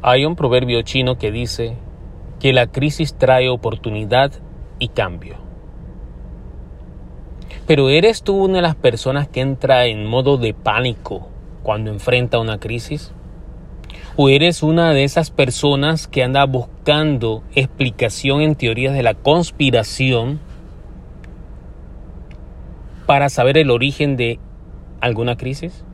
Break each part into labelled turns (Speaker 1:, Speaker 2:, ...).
Speaker 1: Hay un proverbio chino que dice que la crisis trae oportunidad y cambio. Pero ¿eres tú una de las personas que entra en modo de pánico cuando enfrenta una crisis? ¿O eres una de esas personas que anda buscando explicación en teorías de la conspiración para saber el origen de alguna crisis?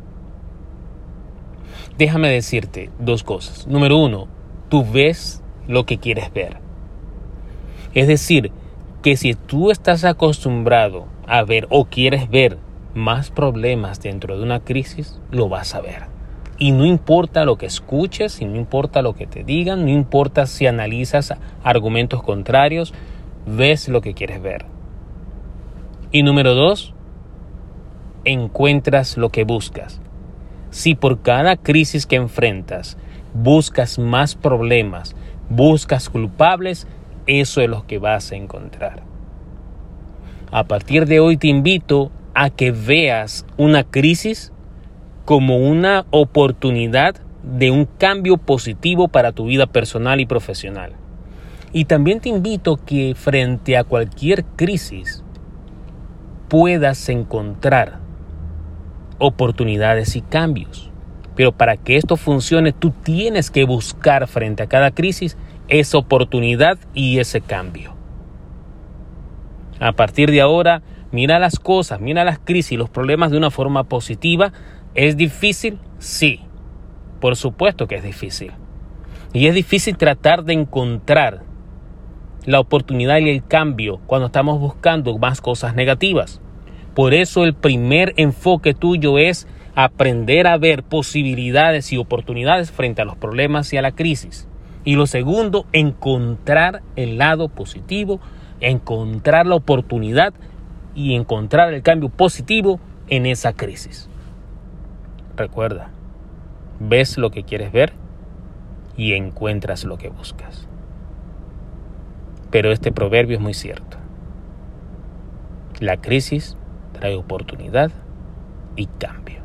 Speaker 1: Déjame decirte dos cosas. Número uno, tú ves lo que quieres ver. Es decir, que si tú estás acostumbrado a ver o quieres ver más problemas dentro de una crisis, lo vas a ver. Y no importa lo que escuches, y no importa lo que te digan, no importa si analizas argumentos contrarios, ves lo que quieres ver. Y número dos, encuentras lo que buscas. Si por cada crisis que enfrentas buscas más problemas, buscas culpables, eso es lo que vas a encontrar. A partir de hoy te invito a que veas una crisis como una oportunidad de un cambio positivo para tu vida personal y profesional. Y también te invito que frente a cualquier crisis puedas encontrar oportunidades y cambios. Pero para que esto funcione, tú tienes que buscar frente a cada crisis esa oportunidad y ese cambio. A partir de ahora, mira las cosas, mira las crisis, los problemas de una forma positiva. ¿Es difícil? Sí. Por supuesto que es difícil. Y es difícil tratar de encontrar la oportunidad y el cambio cuando estamos buscando más cosas negativas. Por eso el primer enfoque tuyo es aprender a ver posibilidades y oportunidades frente a los problemas y a la crisis. Y lo segundo, encontrar el lado positivo, encontrar la oportunidad y encontrar el cambio positivo en esa crisis. Recuerda, ves lo que quieres ver y encuentras lo que buscas. Pero este proverbio es muy cierto. La crisis trae oportunidad y cambio.